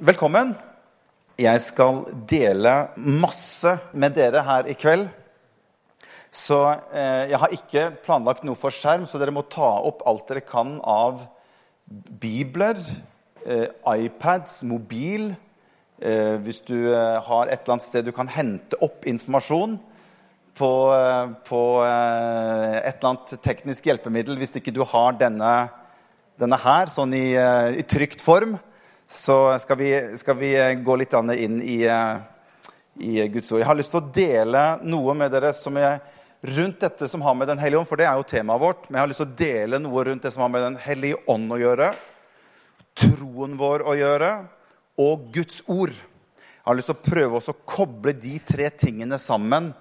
Velkommen. Jeg skal dele masse med dere her i kveld. Så eh, jeg har ikke planlagt noe for skjerm, så dere må ta opp alt dere kan av bibler, eh, iPads, mobil. Eh, hvis du eh, har et eller annet sted du kan hente opp informasjon på, eh, på eh, et eller annet teknisk hjelpemiddel, hvis ikke du har denne, denne her sånn i, i trygt form, så skal vi, skal vi gå litt inn i, i Guds ord. Jeg har lyst til å dele noe med dere jeg rundt dette som har med Den hellige ånd, for det er jo temaet vårt. Men jeg har lyst til å dele noe rundt det som har med Den hellige ånd å gjøre, troen vår å gjøre, og Guds ord. Jeg har lyst til å prøve å koble de tre tingene sammen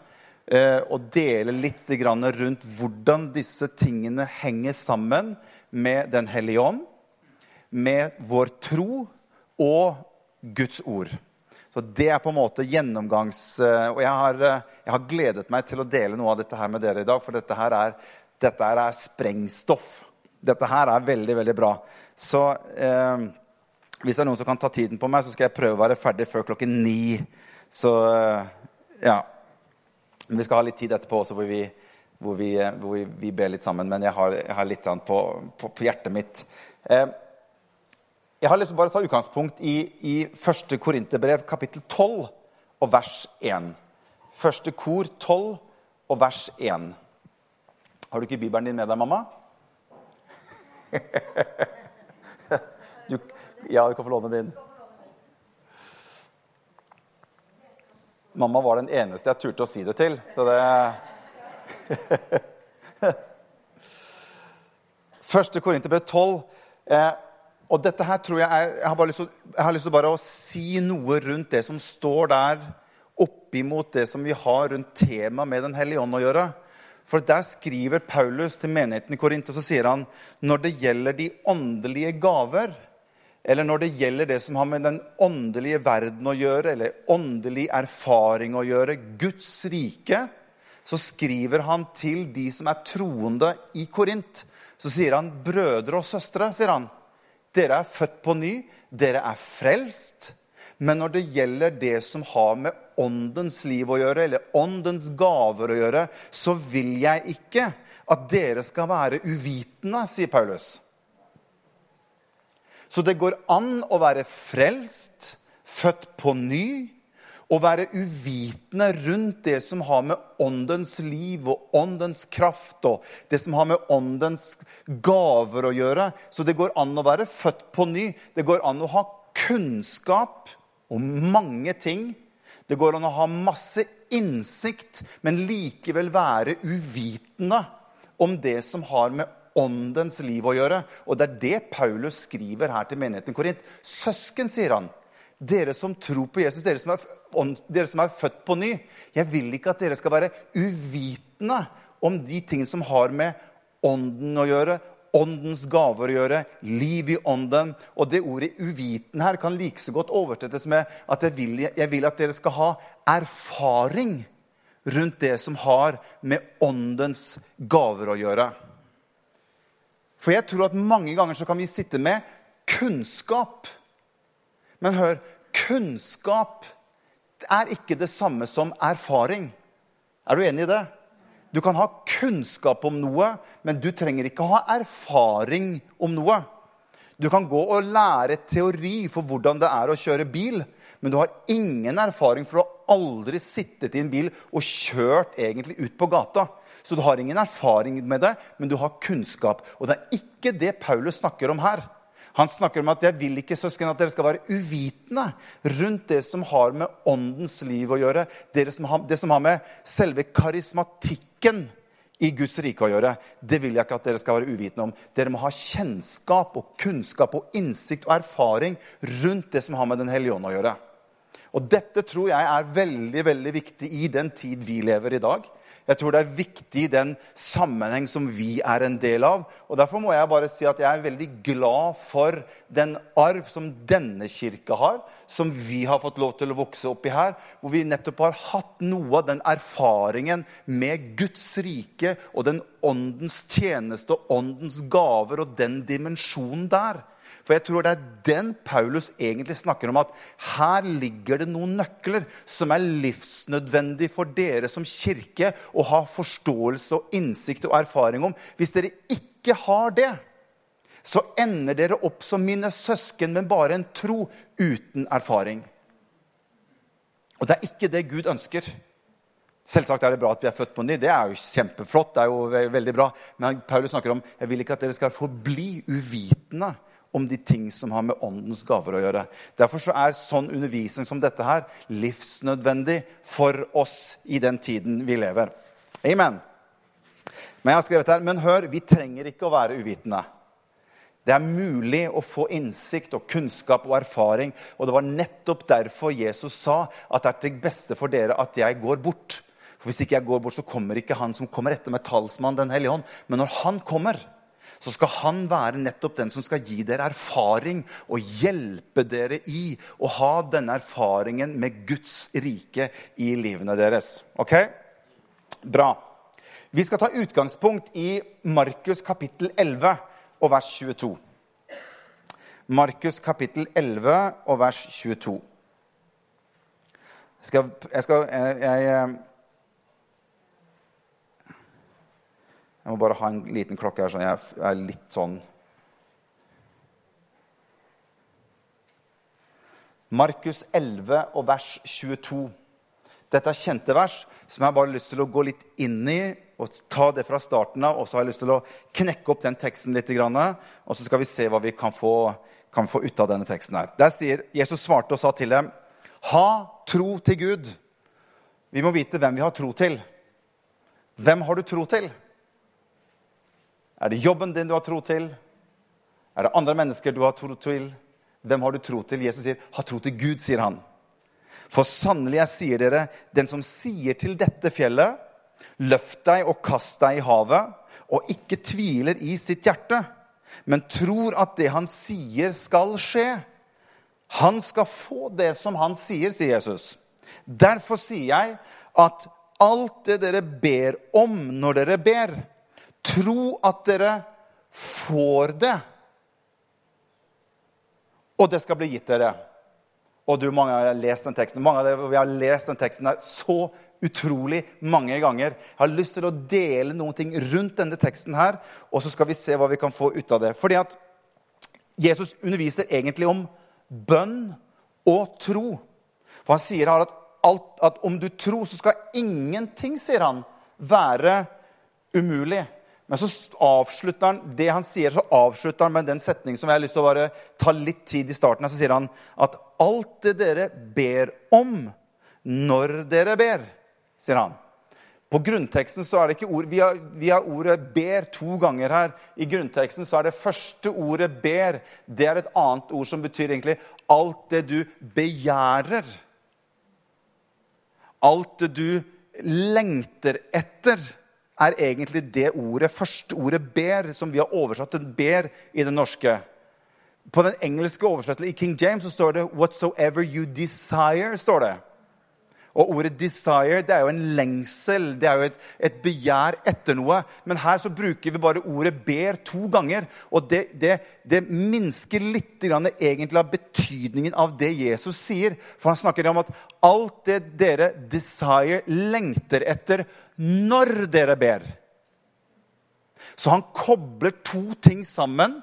eh, og dele litt rundt hvordan disse tingene henger sammen med Den hellige ånd, med vår tro og Guds ord. Så det er på en måte gjennomgangs... Eh, og jeg har, eh, jeg har, gledet meg til å dele noe av dette her med dere i dag, for dette her er, dette her er sprengstoff. Dette her er veldig, veldig bra. Så eh, hvis det er noen som kan ta tiden på meg, så skal jeg prøve å være ferdig før klokken ni. Så eh, ja. Men vi skal ha litt tid etterpå også hvor vi, hvor vi, hvor vi, vi ber litt sammen. Men jeg har, jeg har litt på, på, på hjertet mitt. Eh, jeg har lyst til bare å ta utgangspunkt i, i 1. Korinterbrev, kapittel 12 og vers 1. Første kor 12 og vers 1. Har du ikke Bibelen din med deg, mamma? Du, ja, du kan få låne min. Mamma var den eneste jeg turte å si det til, så det Første Korinterbrev 12. Eh, og dette her tror jeg er, Jeg har, lyst til, jeg har lyst til bare å si noe rundt det som står der, oppimot det som vi har rundt temaet med Den hellige ånd å gjøre. For der skriver Paulus til menigheten i Korint, og så sier han når det gjelder de åndelige gaver, eller når det gjelder det som har med den åndelige verden å gjøre, eller åndelig erfaring å gjøre, Guds rike, så skriver han til de som er troende i Korint. Så sier han 'brødre og søstre', sier han. Dere er født på ny, dere er frelst. Men når det gjelder det som har med åndens liv å gjøre, eller åndens gaver å gjøre, så vil jeg ikke at dere skal være uvitende, sier Paulus. Så det går an å være frelst, født på ny, å være uvitende rundt det som har med åndens liv og åndens kraft og det som har med åndens gaver å gjøre. Så det går an å være født på ny. Det går an å ha kunnskap om mange ting. Det går an å ha masse innsikt, men likevel være uvitende om det som har med åndens liv å gjøre. Og det er det Paulus skriver her til menigheten Korint. Søsken, sier han. Dere som tror på Jesus, dere som, er, dere som er født på ny. Jeg vil ikke at dere skal være uvitende om de tingene som har med ånden å gjøre, åndens gaver å gjøre, liv i ånden. Og det ordet 'uviten' her kan like så godt oversettes med at jeg vil, jeg vil, at dere skal ha erfaring rundt det som har med åndens gaver å gjøre. For jeg tror at mange ganger så kan vi sitte med kunnskap men hør kunnskap er ikke det samme som erfaring. Er du enig i det? Du kan ha kunnskap om noe, men du trenger ikke ha erfaring om noe. Du kan gå og lære teori for hvordan det er å kjøre bil, men du har ingen erfaring for å aldri sittet i en bil og kjørt egentlig ut på gata. Så du har ingen erfaring med det, men du har kunnskap. Og det er ikke det Paulus snakker om her. Han snakker om at 'jeg vil ikke søsken, at dere skal være uvitende rundt det som har med åndens liv å gjøre', det som har, det som har med selve karismatikken i Guds rike å gjøre. Det vil jeg ikke at dere skal være uvitende om. Dere må ha kjennskap og kunnskap og innsikt og erfaring rundt det som har med Den hellige ånd å gjøre. Og dette tror jeg er veldig, veldig viktig i den tid vi lever i dag. Jeg tror det er viktig i den sammenheng som vi er en del av. Og Derfor må jeg bare si at jeg er veldig glad for den arv som denne kirka har, som vi har fått lov til å vokse opp i her, hvor vi nettopp har hatt noe av den erfaringen med Guds rike og den åndens tjeneste og åndens gaver og den dimensjonen der. For jeg tror det er den Paulus egentlig snakker om. At her ligger det noen nøkler som er livsnødvendig for dere som kirke å ha forståelse og innsikt og erfaring om. Hvis dere ikke har det, så ender dere opp som mine søsken, men bare en tro uten erfaring. Og det er ikke det Gud ønsker. Selvsagt er det bra at vi er født på ny. Det er jo kjempeflott. det er jo veldig bra. Men Paulus snakker om jeg vil ikke at dere skal forbli uvitende om de ting som har med åndens gaver å gjøre. Derfor så er sånn undervisning som dette her livsnødvendig for oss i den tiden vi lever. Amen. Men jeg har skrevet her, men hør, vi trenger ikke å være uvitende. Det er mulig å få innsikt og kunnskap og erfaring. Og det var nettopp derfor Jesus sa at det er til beste for dere at jeg går bort. For Hvis ikke jeg går bort, så kommer ikke han som kommer etter med talsmannen, Den hellige ånd. Men når han kommer, så skal han være nettopp den som skal gi dere erfaring og hjelpe dere i å ha denne erfaringen med Guds rike i livene deres. Ok? Bra. Vi skal ta utgangspunkt i Markus kapittel 11 og vers 22. Markus kapittel 11 og vers 22. Jeg skal, jeg, skal, jeg, jeg, jeg må bare ha en liten klokke her, så jeg er litt sånn Markus 11 og vers 22. Dette er kjente vers som jeg bare har lyst til å gå litt inn i og ta det fra starten av. Og så har jeg lyst til å knekke opp den teksten litt. Og så skal vi se hva vi kan få, kan få ut av denne teksten. her. Der sier Jesus svarte og sa til dem, ha tro til Gud. Vi må vite hvem vi har tro til. Hvem har du tro til? Er det jobben din du har tro til? Er det andre mennesker du har tro til? Hvem har du tro til? Jesus sier, ha tro til Gud, sier han. For sannelig, jeg sier dere, den som sier til dette fjellet, løft deg og kast deg i havet, og ikke tviler i sitt hjerte, men tror at det han sier, skal skje. Han skal få det som han sier, sier Jesus. Derfor sier jeg at alt det dere ber om når dere ber, tro at dere får det. Og det skal bli gitt dere. Og du, mange av dere har lest den teksten. Mange av dere, vi har lest den teksten der så utrolig mange ganger. Jeg har lyst til å dele noen ting rundt denne teksten her, og så skal vi se hva vi kan få ut av det. Fordi at Jesus underviser egentlig om bønn og tro. For han sier her at, alt, at om du tror, så skal ingenting, sier han, være umulig. Men så avslutter han det han sier, så avslutter han med den setningen som jeg har lyst til å bare ta litt tid i starten. Så sier han at alt det dere ber om når dere ber, sier han. På grunnteksten så er det ikke ord, vi har, vi har, ordet 'ber' to ganger her. I grunnteksten så er det første ordet 'ber'. Det er et annet ord som betyr egentlig alt det du begjærer. Alt det du lengter etter er egentlig det ordet, første ordet 'ber', som vi har oversatt til 'ber' i det norske. På den engelske oversettelsen i King James så står det 'whatsoever you desire'. står det. Og ordet 'desire' det er jo en lengsel, det er jo et, et, begjær etter noe. Men her så bruker vi bare ordet 'ber' to ganger. Og det, det, det minsker litt egentlig av betydningen av det Jesus sier. For han snakker om at alt det dere desire, lengter etter når dere ber. Så han kobler to ting sammen.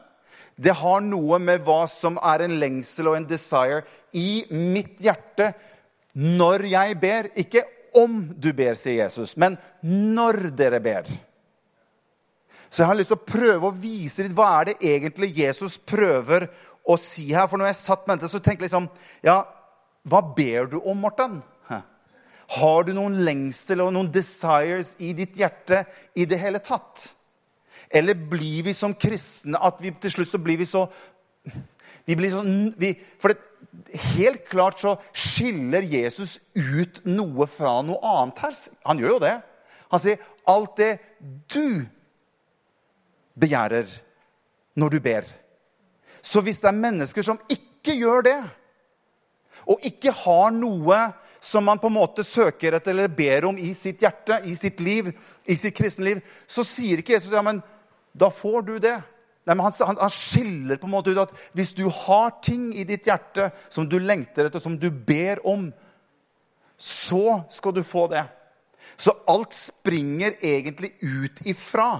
Det har noe med hva som er en lengsel og en desire i mitt hjerte når jeg ber. Ikke om du ber, sier Jesus, men når dere ber. Så jeg har lyst til å prøve å vise litt hva er det egentlig Jesus prøver å si her. For når jeg satt med dette, så tenkte jeg liksom Ja, hva ber du om, Morten? Har du noen lengsel og noen desires i ditt hjerte i det hele tatt? Eller blir vi som kristne at vi til slutt så blir vi så vi blir sånn, vi, For det, helt klart så skiller Jesus ut noe fra noe annet her. Han gjør jo det. Han sier alt det du begjærer når du ber. Så hvis det er mennesker som ikke gjør det, og ikke har noe som man på en måte søker etter eller ber om i sitt hjerte, i sitt liv, i sitt kristenliv, så sier ikke Jesus ja, men da får du det. Nei, men han, han, han, skiller på en måte ut at hvis du har ting i ditt hjerte som du lengter etter, som du ber om, så skal du få det. Så alt springer egentlig ut ifra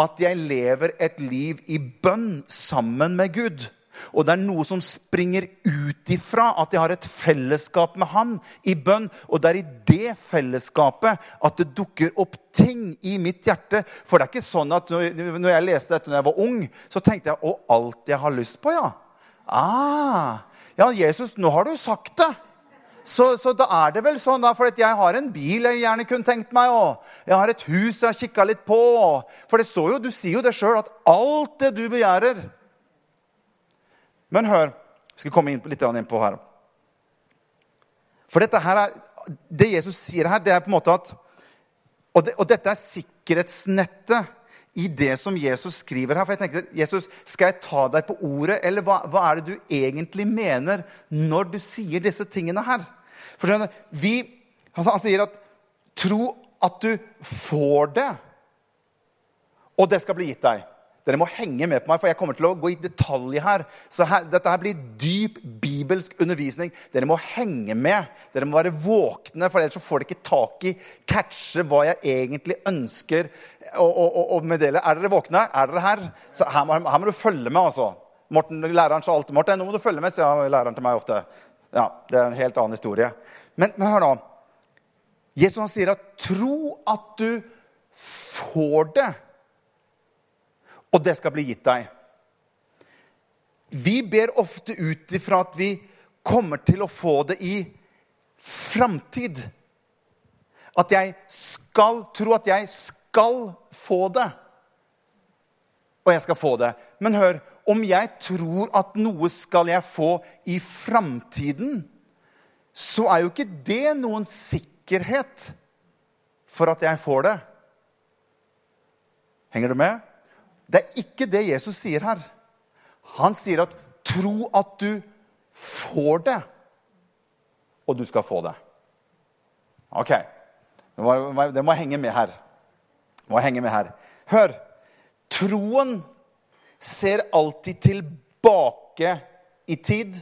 at jeg lever et liv i bønn sammen med Gud. Og det er noe som springer ut ifra at jeg har et fellesskap med Han i bønn. Og det er i det fellesskapet at det dukker opp ting i mitt hjerte. For det er ikke sånn at når jeg leste dette når jeg var ung, så tenkte jeg å, alt jeg har lyst på, ja. Ah, ja, Jesus, nå har du sagt det. Så, så, da er det vel sånn, da, for jeg har en bil jeg gjerne kunne tenkt meg. Og jeg har et hus jeg har kikka litt på. For det står jo, du sier jo det sjøl, at alt det du begjærer men hør, jeg skal komme litt inn på her. For dette her er, det Jesus sier her, det er på en måte at og, det, og dette er sikkerhetsnettet i det som Jesus skriver her. For jeg tenkte, Jesus, Skal jeg ta deg på ordet, eller hva, hva er det du egentlig mener når du sier disse tingene her? For skjønner, vi, altså, han sier at tro at du får det, og det skal bli gitt deg. Dere må henge med på meg, for jeg kommer til å gå i detalj her. Så her, Dette her blir dyp bibelsk undervisning. Dere må henge med. Dere må være våkne, for ellers så får dere ikke tak i catche hva jeg egentlig ønsker å, meddele. Er dere våkne? Er dere her? Så her må, her må du følge med, altså. Morten, læreren sa alltid 'Morten, nå må du følge med', sier læreren til meg ofte. Ja, Det er en helt annen historie. Men, men hør nå. Jesus han sier at 'tro at du får det' og det skal bli gitt deg. Vi ber ofte ut ifra at vi kommer til å få det i framtid. At jeg skal tro at jeg skal få det. Og jeg skal få det. Men hør, om jeg tror at noe skal jeg få i framtiden, så er jo ikke det noen sikkerhet for at jeg får det. Henger du med? Det er ikke det Jesus sier her. Han sier at 'tro at du får det, og du skal få det'. Ok. Det må henge med her. Det må henge med her. Hør. Troen ser alltid tilbake i tid,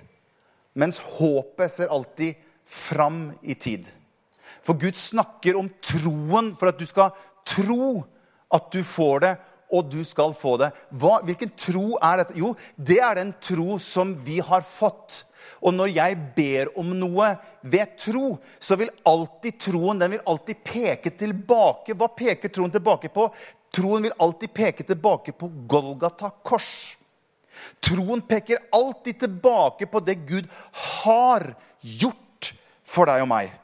mens håpet ser alltid fram i tid. For Gud snakker om troen for at du skal tro at du får det, og du skal få det. Hva, hvilken tro er dette? Jo, det er den tro som vi har fått. Og når jeg ber om noe ved tro, så vil alltid troen den vil alltid peke tilbake. Hva peker troen tilbake på? Troen vil alltid peke tilbake på Golgata kors. Troen peker alltid tilbake på det Gud har gjort for deg og meg.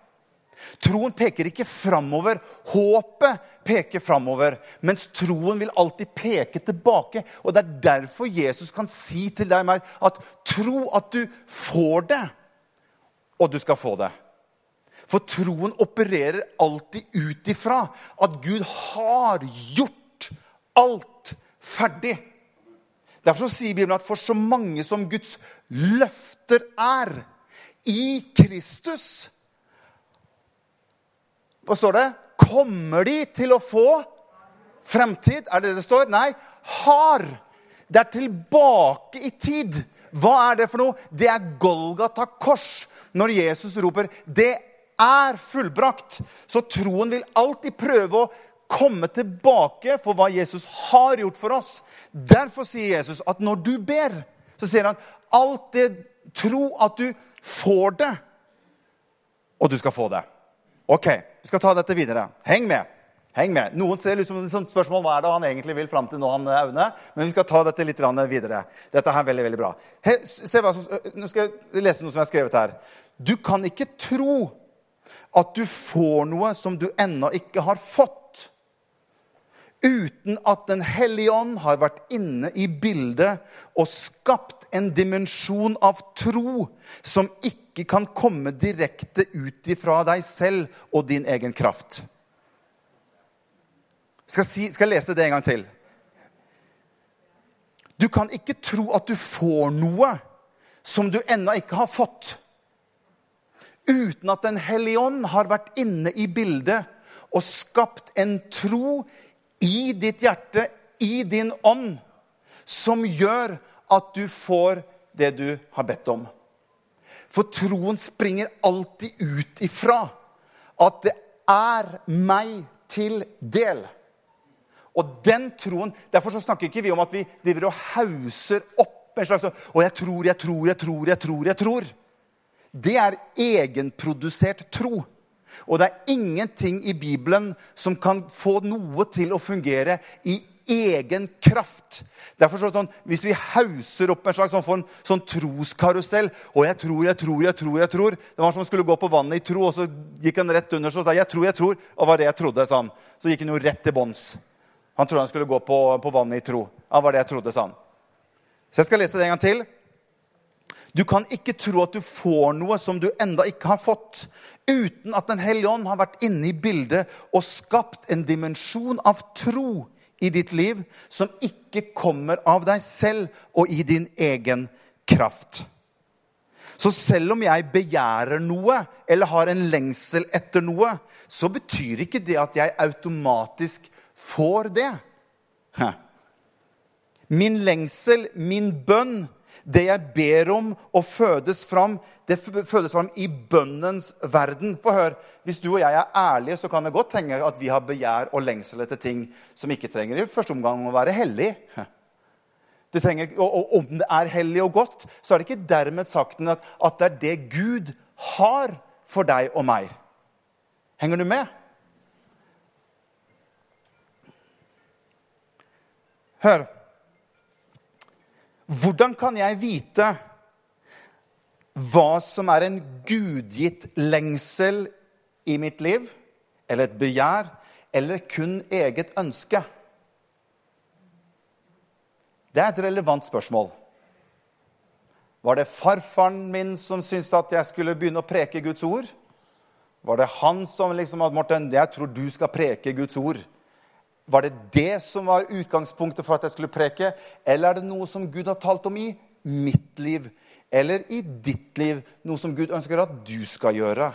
Troen peker ikke framover. Håpet peker framover. Mens troen vil alltid peke tilbake. Og Det er derfor Jesus kan si til deg og meg at tro at du får det, og du skal få det. For troen opererer alltid ut ifra at Gud har gjort alt ferdig. Derfor sier Bibelen at for så mange som Guds løfter er i Kristus, hva står det? Kommer de til å få fremtid? Er det det det står? Nei. Har. Det er tilbake i tid. Hva er det for noe? Det er Golgata kors. Når Jesus roper 'Det er fullbrakt', så troen vil alltid prøve å komme tilbake for hva Jesus har gjort for oss. Derfor sier Jesus at når du ber, så sier han alt det Tro at du får det, og du skal få det. Ok, vi skal ta dette videre. Heng med. Heng med. Noen ser liksom et sånt spørsmål hva er det han egentlig vil fram til nå, han eh, Aune. Men vi skal ta dette litt videre. Dette er veldig veldig bra. He, se hva som, nå skal jeg lese noe som jeg har skrevet her. Du kan ikke tro at du får noe som du ennå ikke har fått, uten at Den hellige ånd har vært inne i bildet og skapt en dimensjon av tro som ikke kan komme direkte ut ifra deg selv og din egen kraft. Skal, si, skal jeg lese det en gang til? Du kan ikke tro at du får noe som du ennå ikke har fått, uten at Den hellige ånd har vært inne i bildet og skapt en tro i ditt hjerte, i din ånd, som gjør at du får det du har bedt om. For troen springer alltid ut ifra at det er meg til del. Og den troen, Derfor så snakker ikke vi om at vi driver og hauser opp en slags Og jeg tror, jeg tror, jeg tror, jeg tror. jeg tror. Det er egenprodusert tro. Og det er ingenting i Bibelen som kan få noe til å fungere i egen kraft. Derfor sånn, Hvis vi hauser opp en slags sånn, form, sånn troskarusell og jeg tror, jeg tror, jeg tror, jeg tror Det var som om skulle gå på vannet i tro, og så gikk han rett under så sa jeg tror, jeg tror, og var det jeg trodde, sa han. Så gikk han jo rett til bånns. Han trodde han skulle gå på, på vannet i tro. Han var det jeg trodde, sa han. Så jeg skal lese det en gang til. Du kan ikke tro at du får noe som du enda ikke har fått, uten at Den hellige ånd har vært inne i bildet og skapt en dimensjon av tro i ditt liv som ikke kommer av deg selv og i din egen kraft. Så selv om jeg begjærer noe eller har en lengsel etter noe, så betyr ikke det at jeg automatisk får det. Min lengsel, min bønn, det jeg ber om og fødes fram, det fødes fram i bønnens verden. For hør, Hvis du og jeg er ærlige, så kan det godt hende at vi har begjær og lengsel etter ting som ikke trenger i første omgang å være hellig. Det trenger, og, om det er hellig og godt, så er det ikke dermed sagt at, at det er det Gud har for deg og meg. Henger du med? Hør. Hvordan kan jeg vite hva som er en gudgitt lengsel i mitt liv, eller et begjær, eller kun eget ønske? Det er et relevant spørsmål. Var det farfaren min som syntes at jeg skulle begynne å preke Guds ord? Var det han som liksom at Morten, jeg tror du skal preke Guds ord? Var det det som var utgangspunktet for at jeg skulle preke? Eller er det noe som Gud har talt om i mitt liv? Eller i ditt liv? Noe som Gud ønsker at du skal gjøre?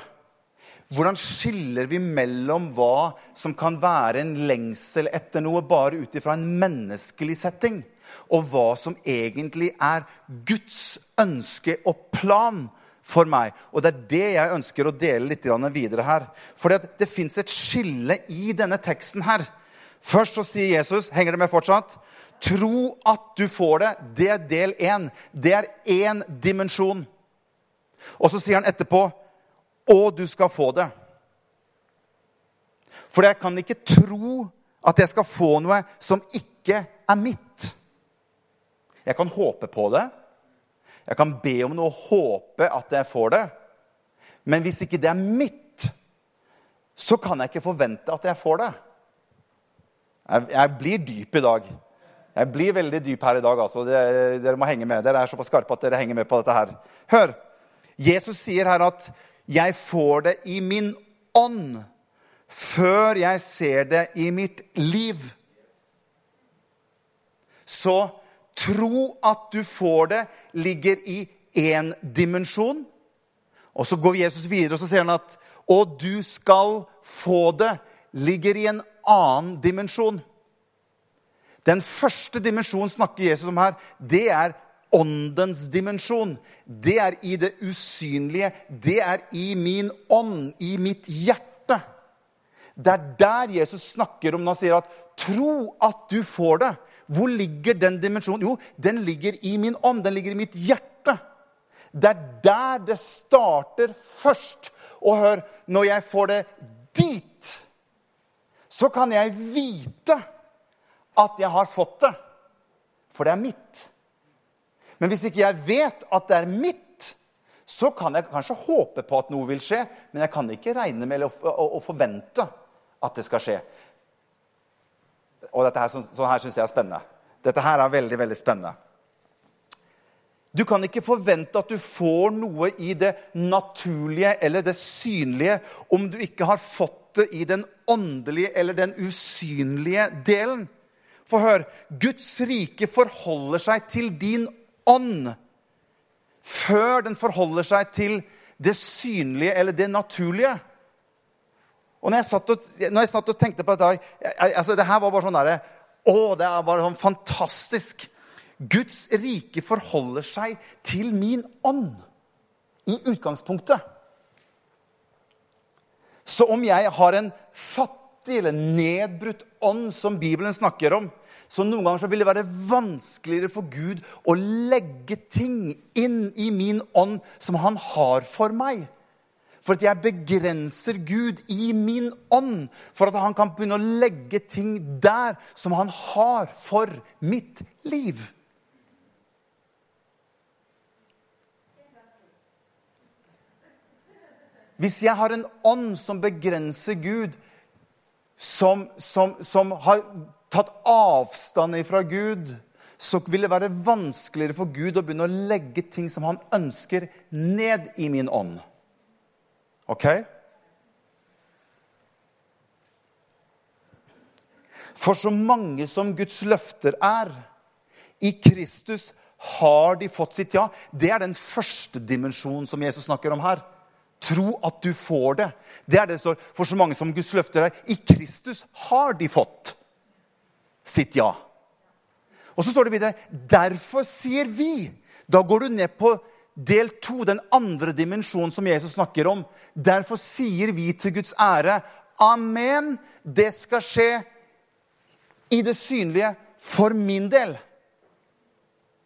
Hvordan skiller vi mellom hva som kan være en lengsel etter noe bare ut ifra en menneskelig setting, og hva som egentlig er Guds ønske og plan for meg? Og Det er det jeg ønsker å dele litt videre her. For det, fins et skille i denne teksten her Først så sier Jesus, henger det med fortsatt? Tro at du får det. Det er del én. Det er én dimensjon. Og så sier han etterpå og du skal få det. For jeg kan ikke tro at jeg skal få noe som ikke er mitt. Jeg kan håpe på det. Jeg kan be om noe og håpe at jeg får det. Men hvis ikke det er mitt, så kan jeg ikke forvente at jeg får det. Jeg, jeg, blir dyp i dag. Jeg blir veldig dyp her i dag. altså. Dere, dere må henge med. Dere er såpass skarpe at dere henger med på dette her. Hør! Jesus sier her at 'jeg får det i min ånd' før jeg ser det i mitt liv. Så tro at du får det, ligger i én dimensjon. Og så går Jesus videre og så sier han at 'og du skal få det' ligger i en annen dimensjon. Den første dimensjonen snakker Jesus om her. Det er åndens dimensjon. Det er i det usynlige. Det er i min ånd, i mitt hjerte. Det er der Jesus snakker om når han sier at 'tro at du får det'. Hvor ligger den dimensjonen? Jo, den ligger i min ånd. Den ligger i mitt hjerte. Det er der det starter først. Og hør, når jeg får det dit, så kan jeg vite at jeg har fått det. For det er mitt. Men hvis ikke jeg vet at det er mitt, så kan jeg kanskje håpe på at noe vil skje, men jeg kan ikke regne med å, forvente at det skal skje. Og dette her, sånn her syns jeg er spennende. Dette her er veldig, veldig spennende. Du kan ikke forvente at du får noe i det naturlige eller det synlige om du ikke har fått det i den åndelige eller den usynlige delen. For hør, Guds rike forholder seg til din ånd før den forholder seg til det synlige eller det naturlige. Og når jeg satt og, jeg satt og tenkte på dette altså Det her var bare sånn derre Å, det er bare sånn fantastisk. Guds rike forholder seg til min ånd. I utgangspunktet. Så om jeg har en fattig eller nedbrutt ånd, som Bibelen snakker om, så noen ganger så vil det være vanskeligere for Gud å legge ting inn i min ånd som han har for meg. For at jeg begrenser Gud i min ånd, for at han kan begynne å legge ting der som han har for mitt liv. Hvis jeg har en ånd som begrenser Gud, som, som, som har tatt avstand fra Gud, så vil det være vanskeligere for Gud å begynne å legge ting som han ønsker, ned i min ånd. Ok? For så mange som Guds løfter er, i Kristus har de fått sitt ja. Det er den første dimensjonen som Jesus snakker om her. Tro at du får det. Det er det som står for så mange som Guds løfter er. I Kristus har de fått sitt ja. Og så står det videre Derfor sier vi Da går du ned på del to, den andre dimensjonen som Jesus snakker om. Derfor sier vi til Guds ære Amen. Det skal skje i det synlige for min del.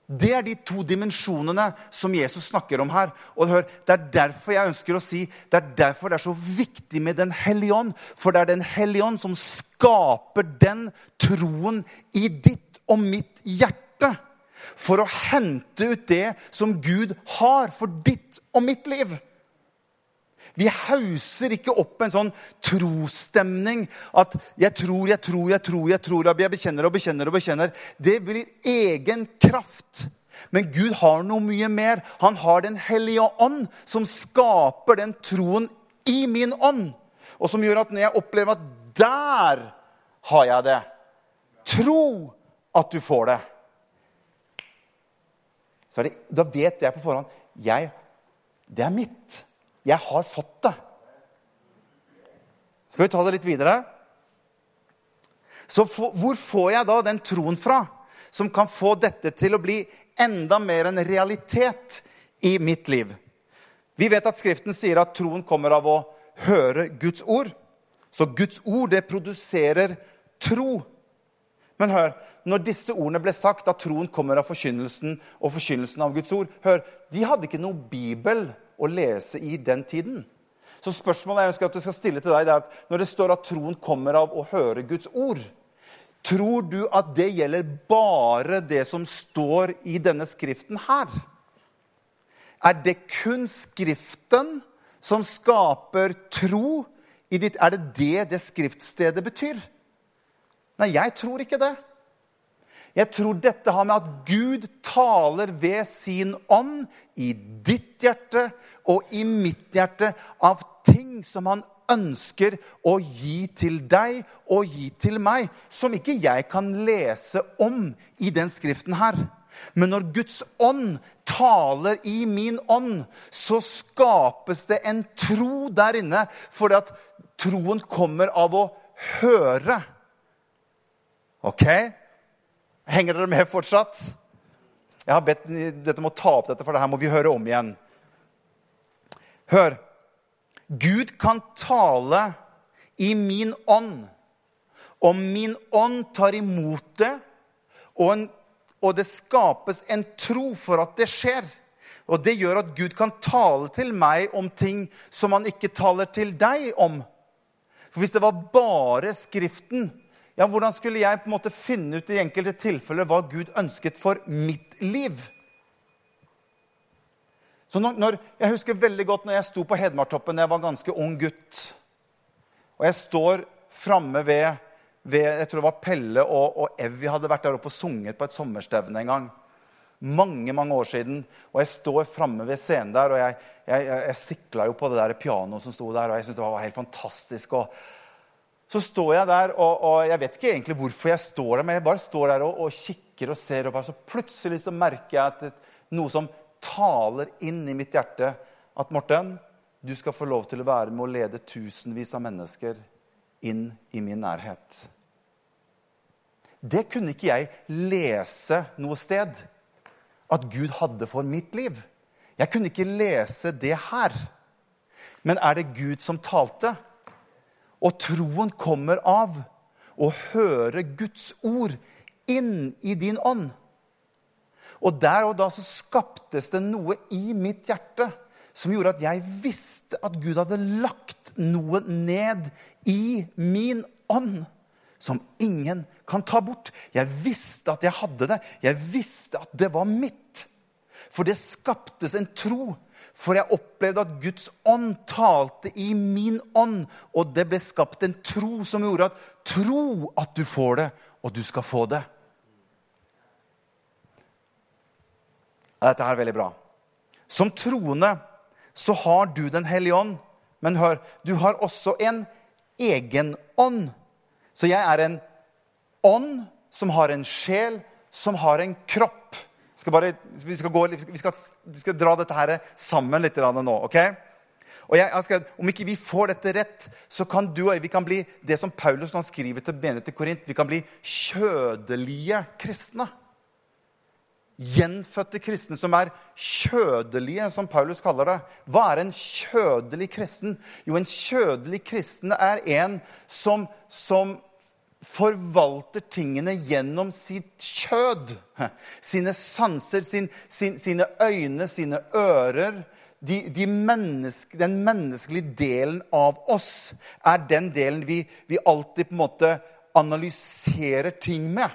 Det er de to dimensjonene som Jesus snakker om her. Og hør, Det er derfor jeg ønsker å si, det er derfor det er så viktig med Den hellige ånd. For det er Den hellige ånd som skaper den troen i ditt og mitt hjerte. For å hente ut det som Gud har for ditt og mitt liv. Vi hauser ikke opp en sånn trosstemning at 'jeg tror, jeg tror, jeg tror', jeg tror, jeg bekjenner og bekjenner og bekjenner. Det blir egen kraft. Men Gud har noe mye mer. Han har Den hellige ånd, som skaper den troen i min ånd. Og som gjør at når jeg opplever at der har jeg det Tro at du får det. det da vet jeg på forhånd jeg, det er mitt. Jeg har fått det. Skal vi ta det litt videre? Så for, hvor får jeg da den troen fra som kan få dette til å bli enda mer en realitet i mitt liv? Vi vet at Skriften sier at troen kommer av å høre Guds ord. Så Guds ord, det produserer tro. Men hør, når disse ordene ble sagt, at troen kommer av forkynnelsen og forkynnelsen av Guds ord hør, De hadde ikke noe bibel å lese i den tiden. Så spørsmålet jeg ønsker at du skal stille til deg, det er at når det står at troen kommer av å høre Guds ord, tror du at det gjelder bare det som står i denne skriften her? Er det kun Skriften som skaper tro? i ditt, Er det det det skriftstedet betyr? Nei, jeg tror ikke det. Jeg tror dette har med at Gud taler ved sin ånd i ditt hjerte og i mitt hjerte av ting som han ønsker å gi til deg og gi til meg, som ikke jeg kan lese om i den skriften her. Men når Guds ånd taler i min ånd, så skapes det en tro der inne, fordi at troen kommer av å høre. Ok? Henger dere med fortsatt? Jeg har bedt dere om å ta opp dette, for det her må vi høre om igjen. Hør. Gud kan tale i min ånd. Om min ånd tar imot det, og, en, og det skapes en tro for at det skjer. Og det gjør at Gud kan tale til meg om ting som han ikke taler til deg om. For hvis det var bare Skriften, ja, hvordan skulle jeg på en måte finne ut i enkelte tilfeller hva Gud ønsket for mitt liv? Så når, når, jeg husker veldig godt når jeg sto på Hedmartoppen da jeg var ganske ung gutt. Og jeg står framme ved, ved, Jeg tror det var Pelle og, og Evy hadde vært der oppe og sunget på et sommerstevne en gang. Mange mange år siden. Og jeg står framme ved scenen der, og jeg, jeg, jeg, jeg sikla jo på det der pianoet som sto der. og jeg syntes det var helt fantastisk. og så står jeg der, og, og, jeg vet ikke egentlig hvorfor jeg står der, men jeg bare står der og, og kikker og ser. Og så plutselig så merker jeg at det, noe som taler inn i mitt hjerte, at Morten, du skal få lov til å være med å lede tusenvis av mennesker inn i min nærhet. det kunne ikke jeg lese noe sted at Gud hadde for mitt liv. Jeg kunne ikke lese det her. Men er det Gud som talte? Og troen kommer av å høre Guds ord inn i din ånd. Og der og da så skaptes det noe i mitt hjerte som gjorde at jeg visste at Gud hadde lagt noe ned i min ånd som ingen kan ta bort. Jeg visste at jeg hadde det. Jeg visste at det var mitt. For det skaptes en tro. For jeg opplevde at Guds ånd talte i min ånd. Og det ble skapt en tro som gjorde at tro at du får det, og du skal få det. Dette er veldig bra. Som troende så har du Den hellige ånd. Men hør, du har også en egen ånd. Så jeg er en ånd som har en sjel, som har en kropp. Skal bare, vi, skal gå, vi, skal, vi, skal dra dette her sammen litt nå. ok? Og jeg, jeg skrevet, Om ikke vi får dette rett, så kan du og jeg vi kan bli det som Paulus når han skriver til menigheten i Korint, vi kan bli kjødelige kristne. Gjenfødte kristne som er kjødelige, som Paulus kaller det. Hva er en kjødelig kristen? Jo, en kjødelig kristen er en som, som forvalter tingene gjennom sitt kjød. Sine sanser, sin, sin, sine øyne, sine ører. De, de menneske, den menneskelige delen av oss er den delen vi, vi alltid på en måte analyserer ting med.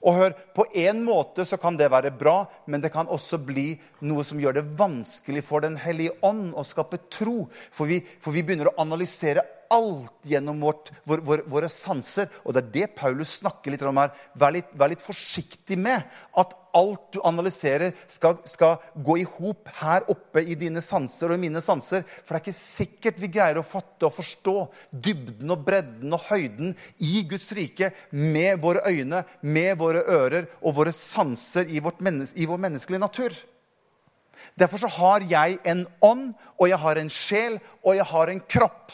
Og hør, På en måte så kan det være bra, men det kan også bli noe som gjør det vanskelig for Den hellige ånd å skape tro. For vi, for vi begynner å analysere alt gjennom vårt, vår, vår, våre sanser. Og det er det Paulus snakker litt om her. Vær litt, vær litt forsiktig med at alt du analyserer, skal, skal gå i hop her oppe i dine sanser og i mine sanser. For det er ikke sikkert vi greier å fatte og forstå dybden og bredden og høyden i Guds rike med våre øyne, med våre ører og våre sanser i, menneske, i vår menneskelige natur. Derfor så har jeg en ånd, og jeg har en sjel, og jeg har en kropp.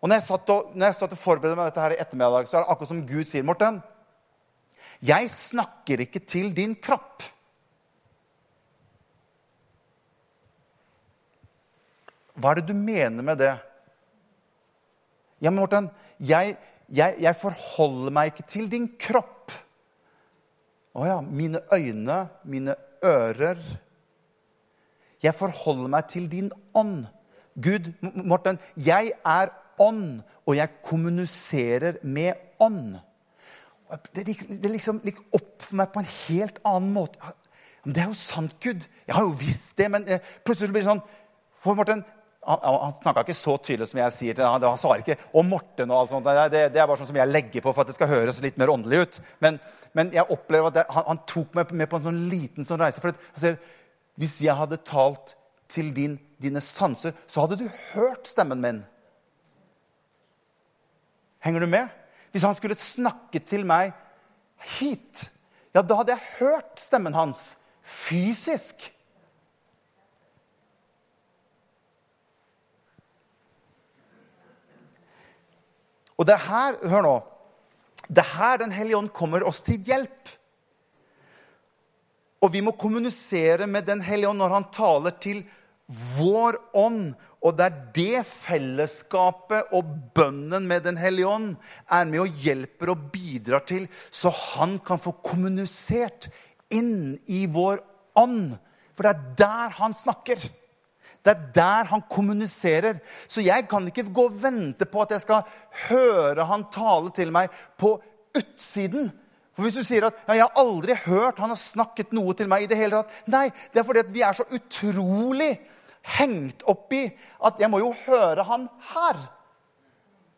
Og når jeg satt og, jeg satt og forberedte meg dette her i ettermiddag, så er det akkurat som Gud sier, Morten Jeg snakker ikke til din kropp. Hva er det du mener med det? Ja, men Morten, jeg, jeg, jeg forholder meg ikke til din kropp. Å ja. Mine øyne, mine ører Jeg forholder meg til din ånd. Gud, Morten, jeg er ånd, og jeg kommuniserer med ånd. Det, det liksom gikk opp for meg på en helt annen måte. Men det er jo sant, Gud. Jeg har jo visst det. Men eh, plutselig blir det sånn For Morten Han, han snakka ikke så tydelig som jeg sier til han, han svarer ikke om Morten. og alt sånt. Det, det, er bare sånn som jeg legger på for at det skal høres litt mer åndelig ut. Men, men jeg opplever at det, han, han, tok meg med på en sånn liten sånn reise. For at, sier, hvis jeg hadde talt til din, dine sanser, så hadde du hørt stemmen min. Henger du med? Hvis han skulle snakke til meg hit, ja, da hadde jeg hørt stemmen hans fysisk. Og det er her Hør nå. Det er her Den hellige ånd kommer oss til hjelp. Og vi må kommunisere med Den hellige ånd når han taler til vår ånd og det er det fellesskapet og bønnen med Den hellige ånd er med og hjelper og bidrar til, så han kan få kommunisert inn i vår ånd. For det er der han snakker. Det er der han kommuniserer. Så jeg kan ikke gå og vente på at jeg skal høre han tale til meg på utsiden. For Hvis du sier at ja, 'jeg har aldri hørt han har snakket noe til meg' i det hele tatt Nei, det er fordi vi er så utrolig hengt opp i at jeg må jo høre han her.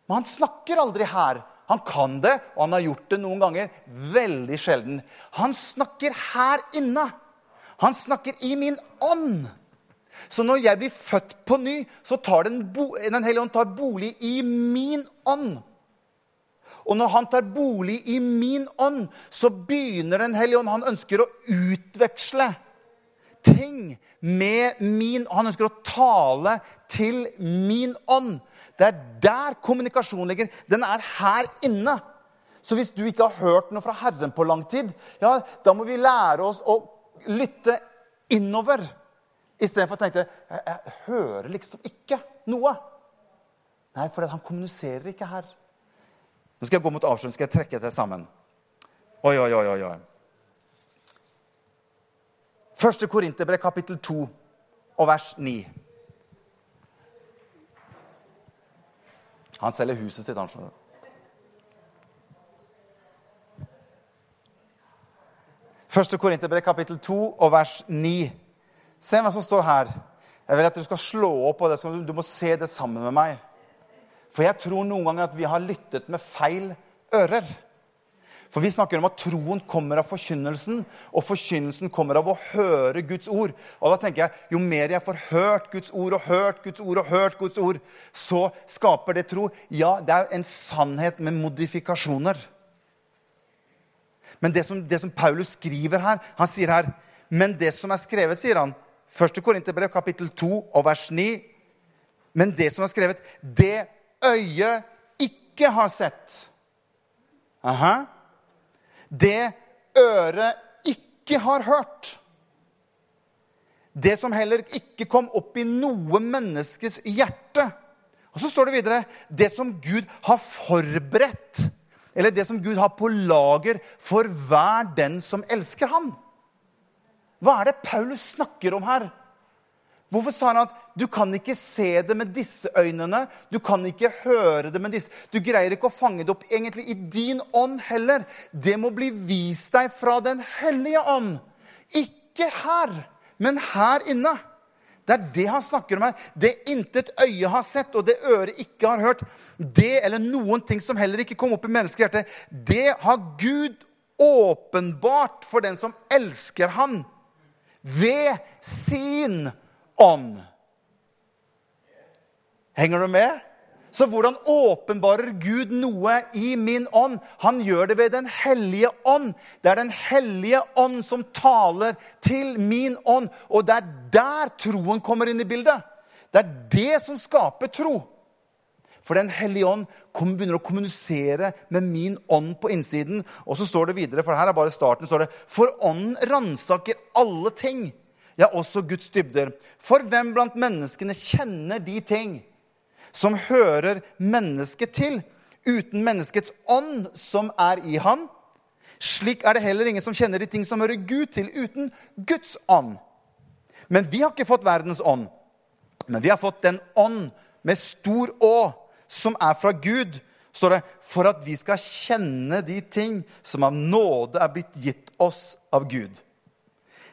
Men han snakker aldri her. Han kan det, og han har gjort det noen ganger. Veldig sjelden. Han snakker her inne. Han snakker i min ånd. Så når jeg blir født på ny, så tar Den, den hellige ånd tar bolig i min ånd. Og når han tar bolig i min ånd, så begynner Den hellige ånd Han ønsker å utveksle ting med min Han ønsker å tale til min ånd. Det er der kommunikasjonen ligger. Den er her inne. Så hvis du ikke har hørt noe fra Herren på lang tid, ja, da må vi lære oss å lytte innover. Istedenfor å tenke jeg, jeg hører liksom ikke noe. Nei, for han kommuniserer ikke her. Nå skal jeg gå mot avslutning, skal jeg trekke det sammen. Oi, oi, oi, oi. Første Korinterbrev, kapittel 2 og vers 9. Han selger huset sitt, han skjønner. Første Korinterbrev, kapittel 2 og vers 9. Se hva som står her. Jeg vil at du skal slå opp på det. Du må se det sammen med meg. For jeg tror noen ganger at vi har lyttet med feil ører. For vi snakker om at troen kommer av forkynnelsen, og forkynnelsen kommer av å høre Guds ord. Og da tenker jeg, Jo mer jeg får hørt Guds ord og hørt Guds ord, og hørt Guds ord, så skaper det tro. Ja, det er en sannhet med modifikasjoner. Men det som, det som Paulus skriver her Han sier her Men det som er skrevet, sier han, 1. Korinterbrev kapittel 2 og vers 9 Men det som er skrevet, det øyet ikke har sett. Aha. Det øret ikke har hørt. Det som heller ikke kom opp i noe menneskes hjerte. Og så står det videre det som Gud har forberedt, eller det som Gud har på lager for hver den som elsker ham. Hva er det Paulus snakker om her? Hvorfor sa han at du kan ikke se det med disse øynene? Du kan ikke høre det med disse Du greier ikke å fange det opp egentlig i din ånd heller. Det må bli vist deg fra Den hellige ånd. Ikke her, men her inne. Det er det han snakker om her. Det intet øye har sett, og det øret ikke har hørt, det eller noen ting som heller ikke kom opp i menneskehjertet, det har Gud åpenbart for den som elsker han ved sin ånd. Henger du med? Så hvordan åpenbarer Gud noe i min ånd? Han gjør det ved Den hellige ånd. Det er Den hellige ånd som taler til min ånd. Og det er der troen kommer inn i bildet. Det er det som skaper tro. For Den hellige ånd begynner å kommunisere med min ånd på innsiden. Og så står det videre, for her er bare starten, står det, for ånden ransaker alle ting ja, også Guds dybder. For hvem blant menneskene kjenner de ting som hører mennesket til, uten menneskets ånd som er i han? Slik er det heller ingen som kjenner de ting som hører Gud til, uten Guds ånd. Men vi har ikke fått verdens ånd, men vi har fått den ånd med stor Å, som er fra Gud, står det, for at vi skal kjenne de ting som av nåde er blitt gitt oss av Gud.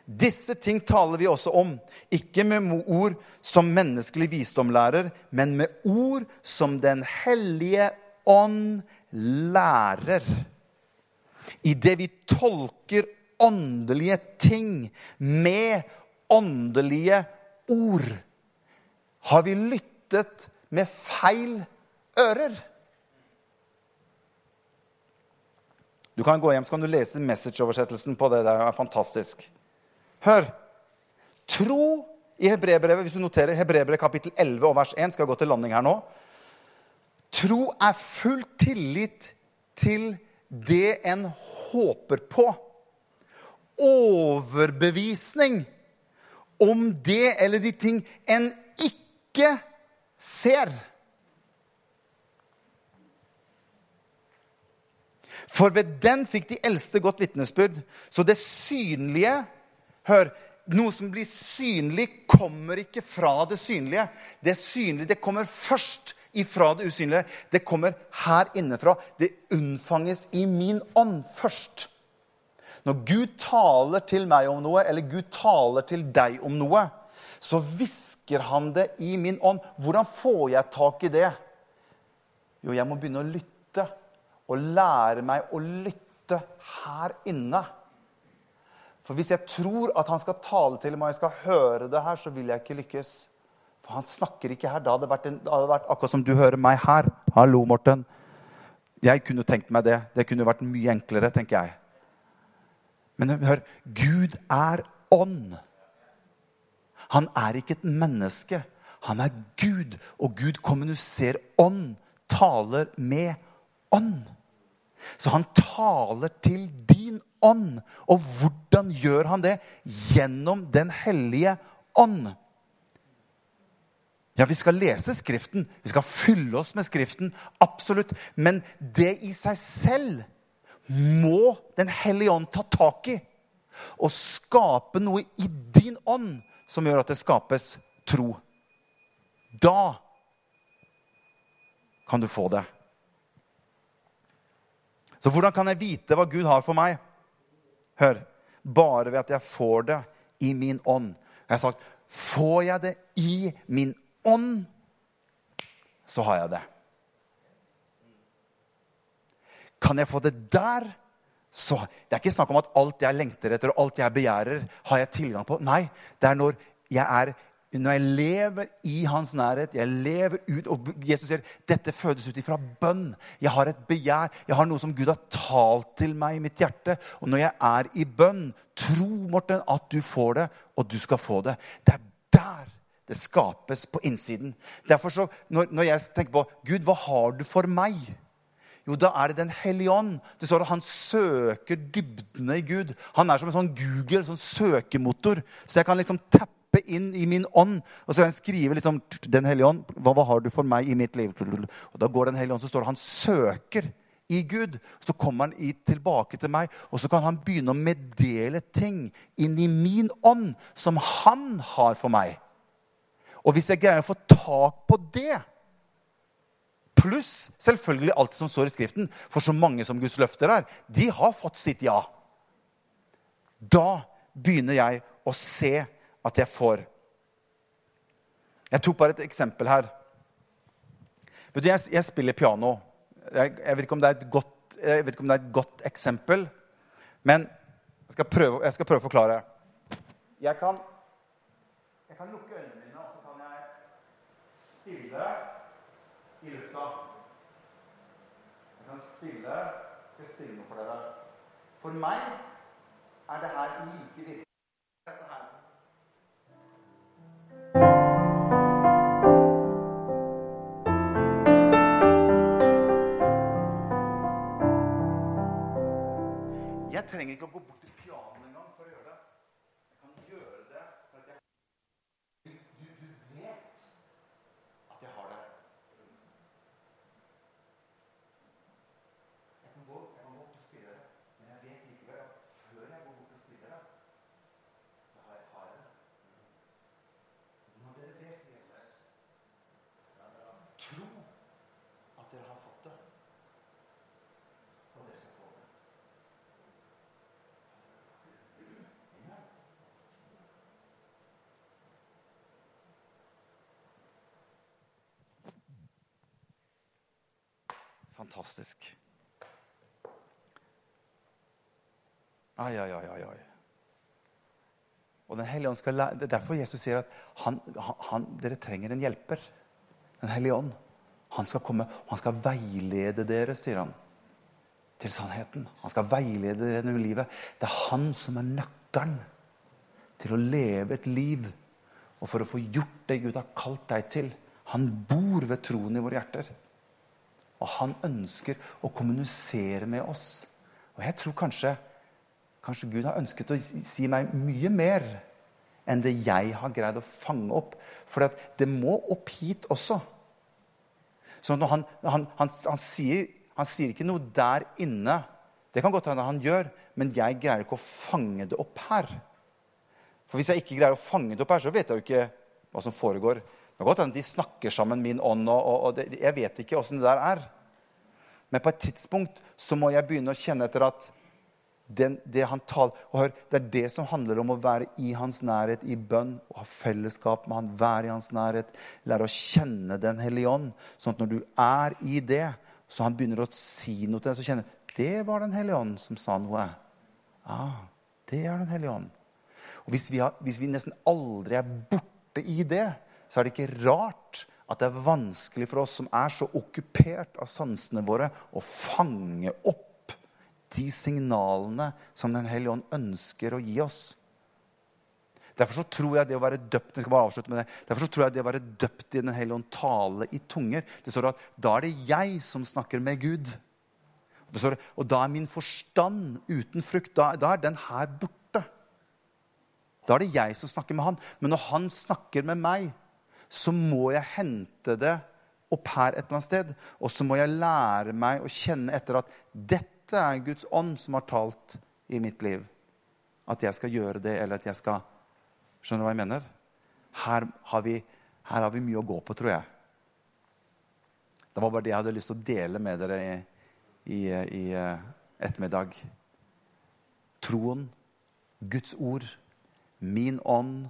Disse ting taler vi også om, ikke med ord som menneskelig visdom lærer, men med ord som Den hellige ånd lærer. Idet vi tolker åndelige ting med åndelige ord, har vi lyttet med feil ører. Du kan gå hjem så kan du lese message-oversettelsen på det. Det er fantastisk. Hør. Tro i Hebrebrevet, hvis du noterer Hebrebrevet kapittel 11 og vers 1, skal gå til landing her nå. Tro er full tillit til det en håper på. Overbevisning om det eller de ting en ikke ser. For ved den fikk de eldste godt vitnesbyrd. Så det synlige Hør, noe som blir synlig, kommer ikke fra det synlige. Det synlige det kommer først ifra det usynlige. Det kommer her innenfra. Det unnfanges i min ånd først. Når Gud taler til meg om noe, eller Gud taler til deg om noe, så hvisker han det i min ånd. Hvordan får jeg tak i det? Jo, jeg må begynne å lytte. Og lære meg å lytte her inne. For hvis jeg tror at han skal tale til meg og jeg skal høre det her, så vil jeg ikke lykkes. For han snakker ikke her. Da hadde det vært, en, hadde vært akkurat som du hører meg her. Hallo, Morten. Jeg kunne tenkt meg det. Det kunne vært mye enklere, tenker jeg. Men hør, Gud er ånd. Han er ikke et menneske. Han er Gud, og Gud kommuniserer ånd, taler med ånd. Så han taler til din ånd. Og hvordan gjør han det? Gjennom Den hellige ånd. Ja, vi skal lese Skriften. Vi skal fylle oss med Skriften. Absolutt. Men det i seg selv må Den hellige ånd ta tak i. Og skape noe i din ånd som gjør at det skapes tro. Da kan du få det. Så hvordan kan jeg vite hva Gud har for meg? Hør. Bare ved at jeg får det i min ånd. Jeg har sagt får jeg det i min ånd, så har jeg det. Kan jeg få det der, så Det er ikke snakk om at alt jeg lengter etter og alt jeg begjærer, har jeg tilgang på. Nei, det er når jeg er når jeg lever i hans nærhet, jeg lever ut Og Jesus sier dette fødes ut ifra bønn. Jeg har et begjær. Jeg har noe som Gud har talt til meg i mitt hjerte. Og når jeg er i bønn, tro, Morten, at du får det, og du skal få det. Det er der det skapes på innsiden. Derfor så, når, når jeg tenker på Gud, hva har du for meg? Jo, da er det Den hellige ånd. Det står at Han søker dybdene i Gud. Han er som en sånn Google, sånn søkemotor. Så jeg kan liksom tappe inn i min ånd. Og så kan jeg skrive liksom, Den hellige ånd, hva, hva, har du for meg i mitt liv? Og da går Den hellige ånd, så står det han søker i Gud. Så kommer han tilbake til meg, og så kan han begynne å meddele ting inn i min ånd som han har for meg. Og hvis jeg greier å få tak på det Pluss selvfølgelig alt som står i Skriften. For så mange som Guds løfter er, de har fått sitt ja. Da begynner jeg å se at jeg får. Jeg tok bare et eksempel her. Vet du, jeg, jeg spiller piano. Jeg, jeg, vet godt, jeg, vet ikke om det er et godt, eksempel, men jeg skal prøve, jeg skal prøve å forklare. Jeg kan, jeg kan lukke øynene mine, og så kan jeg stille i lufta. Jeg kan stille til stille noe for dere. For meg er det her like virkelig. Jeg trenger ikke å gå bort til pianoet engang for å gjøre det. Jeg kan gjøre det for at jeg Du, du, du vet at jeg har det. Jeg kan gå, jeg kan gå bort og spille det, men jeg vet likevel at før jeg går bort og spiller det, så har jeg, har jeg det. Når dere leser Jesus, tro at dere har fått det. Og dere skal få det. Fantastisk. Ai, ai, ai, ai. Og Den hellige ånd skal lære, Det er derfor Jesus sier at han, han, dere trenger en hjelper. Den hellige ånd. Han skal komme, og han skal veilede dere, sier han, til sannheten. Han skal veilede dere gjennom livet. Det er han som er nøkkelen til å leve et liv og for å få gjort det Gud har kalt deg til. Han bor ved troen i våre hjerter. Og han ønsker å kommunisere med oss. Og jeg tror kanskje, kanskje Gud har ønsket å si meg mye mer enn det jeg har greid å fange opp. For det må opp hit også. Så når han, han, han, han, sier, han sier ikke noe der inne. Det kan godt hende han gjør, men jeg greier ikke å fange det opp her. For hvis jeg ikke greier å fange det opp her, så vet jeg jo ikke hva som foregår. Det kan godt hende de snakker sammen min ånd, og, og, og det, jeg vet ikke åssen det der er. Men på et tidspunkt så må jeg begynne å kjenne etter at den, det han taler og hør, Det er det som handler om å være i hans nærhet i bønn. og Ha fellesskap med han, være i hans nærhet. Lære å kjenne Den hellige ånd. Sånn at når du er i det, så han begynner å si noe til deg, så kjenner du det var Den hellige ånd som sa noe. Ah, det er Den hellige ånd. Og hvis vi, har, hvis vi nesten aldri er borte i det, så er det ikke rart at det er vanskelig for oss som er så okkupert av sansene våre, å fange opp de signalene som Den hellige ånd ønsker å gi oss. Derfor så tror jeg det å være døpt jeg skal bare avslutte med det, derfor så tror jeg det å være døpt i Den hellige ånd tale i tunger Det står at da er det jeg som snakker med Gud. Og da er min forstand uten frukt. Da, da er den her borte. Da er det jeg som snakker med han. Men når han snakker med meg, så må jeg hente det opp her et eller annet sted. Og så må jeg lære meg å kjenne etter at dette er Guds ånd som har talt i mitt liv. At jeg skal gjøre det, eller at jeg skal Skjønner du hva jeg mener? Her har vi, her har vi mye å gå på, tror jeg. Det var bare det jeg hadde lyst til å dele med dere i, i, i eh, ettermiddag. Troen, Guds ord, min ånd